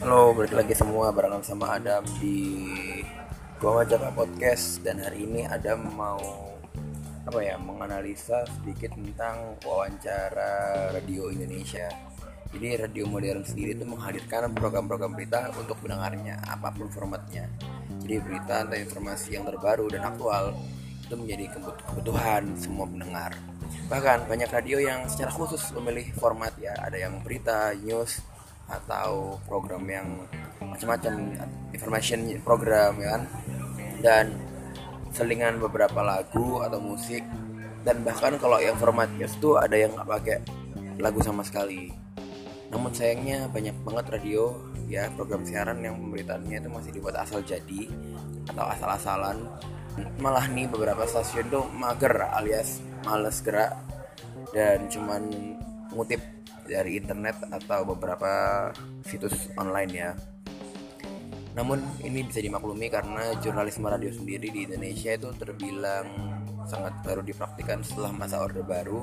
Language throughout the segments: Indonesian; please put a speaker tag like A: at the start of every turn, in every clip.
A: Halo, balik lagi semua barengan sama Adam di Gua Ngajak Podcast dan hari ini Adam mau apa ya menganalisa sedikit tentang wawancara radio Indonesia. Jadi radio modern sendiri itu menghadirkan program-program berita untuk pendengarnya apa pun formatnya. Jadi berita atau informasi yang terbaru dan aktual itu menjadi kebutuhan semua pendengar. Bahkan banyak radio yang secara khusus memilih format ya, ada yang berita, news, atau program yang macam-macam information program ya kan? Dan selingan beberapa lagu atau musik. Dan bahkan kalau yang format news tuh ada yang nggak pakai lagu sama sekali. Namun sayangnya banyak banget radio ya program siaran yang pemberitaannya itu masih dibuat asal jadi atau asal-asalan malah nih beberapa stasiun tuh mager alias males gerak dan cuman ngutip dari internet atau beberapa situs online ya. Namun ini bisa dimaklumi karena jurnalisme radio sendiri di Indonesia itu terbilang sangat baru dipraktikkan setelah masa Orde Baru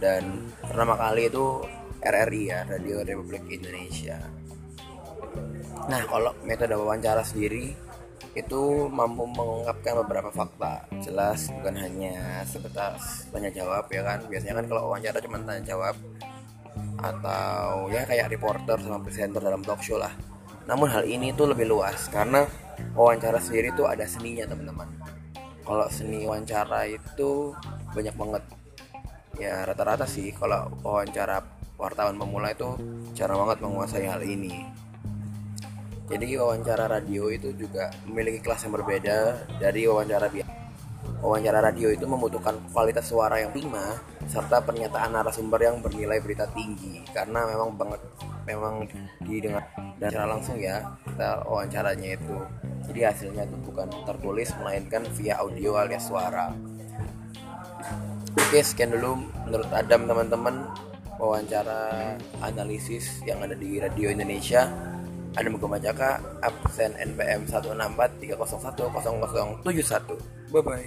A: dan pertama kali itu RRI ya, Radio Republik Indonesia. Nah, kalau metode wawancara sendiri itu mampu mengungkapkan beberapa fakta. Jelas bukan hanya sebatas tanya jawab ya kan? Biasanya kan kalau wawancara cuma tanya jawab atau ya kayak reporter sama presenter dalam talk show lah. Namun hal ini tuh lebih luas karena wawancara sendiri tuh ada seninya teman-teman. Kalau seni wawancara itu banyak banget. Ya rata-rata sih kalau wawancara wartawan pemula itu cara banget menguasai hal ini jadi wawancara radio itu juga memiliki kelas yang berbeda dari wawancara biasa Wawancara radio itu membutuhkan kualitas suara yang prima serta pernyataan narasumber yang bernilai berita tinggi. Karena memang banget memang didengar dan secara langsung ya kita wawancaranya itu. Jadi hasilnya itu bukan tertulis melainkan via audio alias suara. Oke sekian dulu menurut Adam teman-teman wawancara analisis yang ada di radio Indonesia ada Muga Majaka absen NPM 164 301 0071 bye bye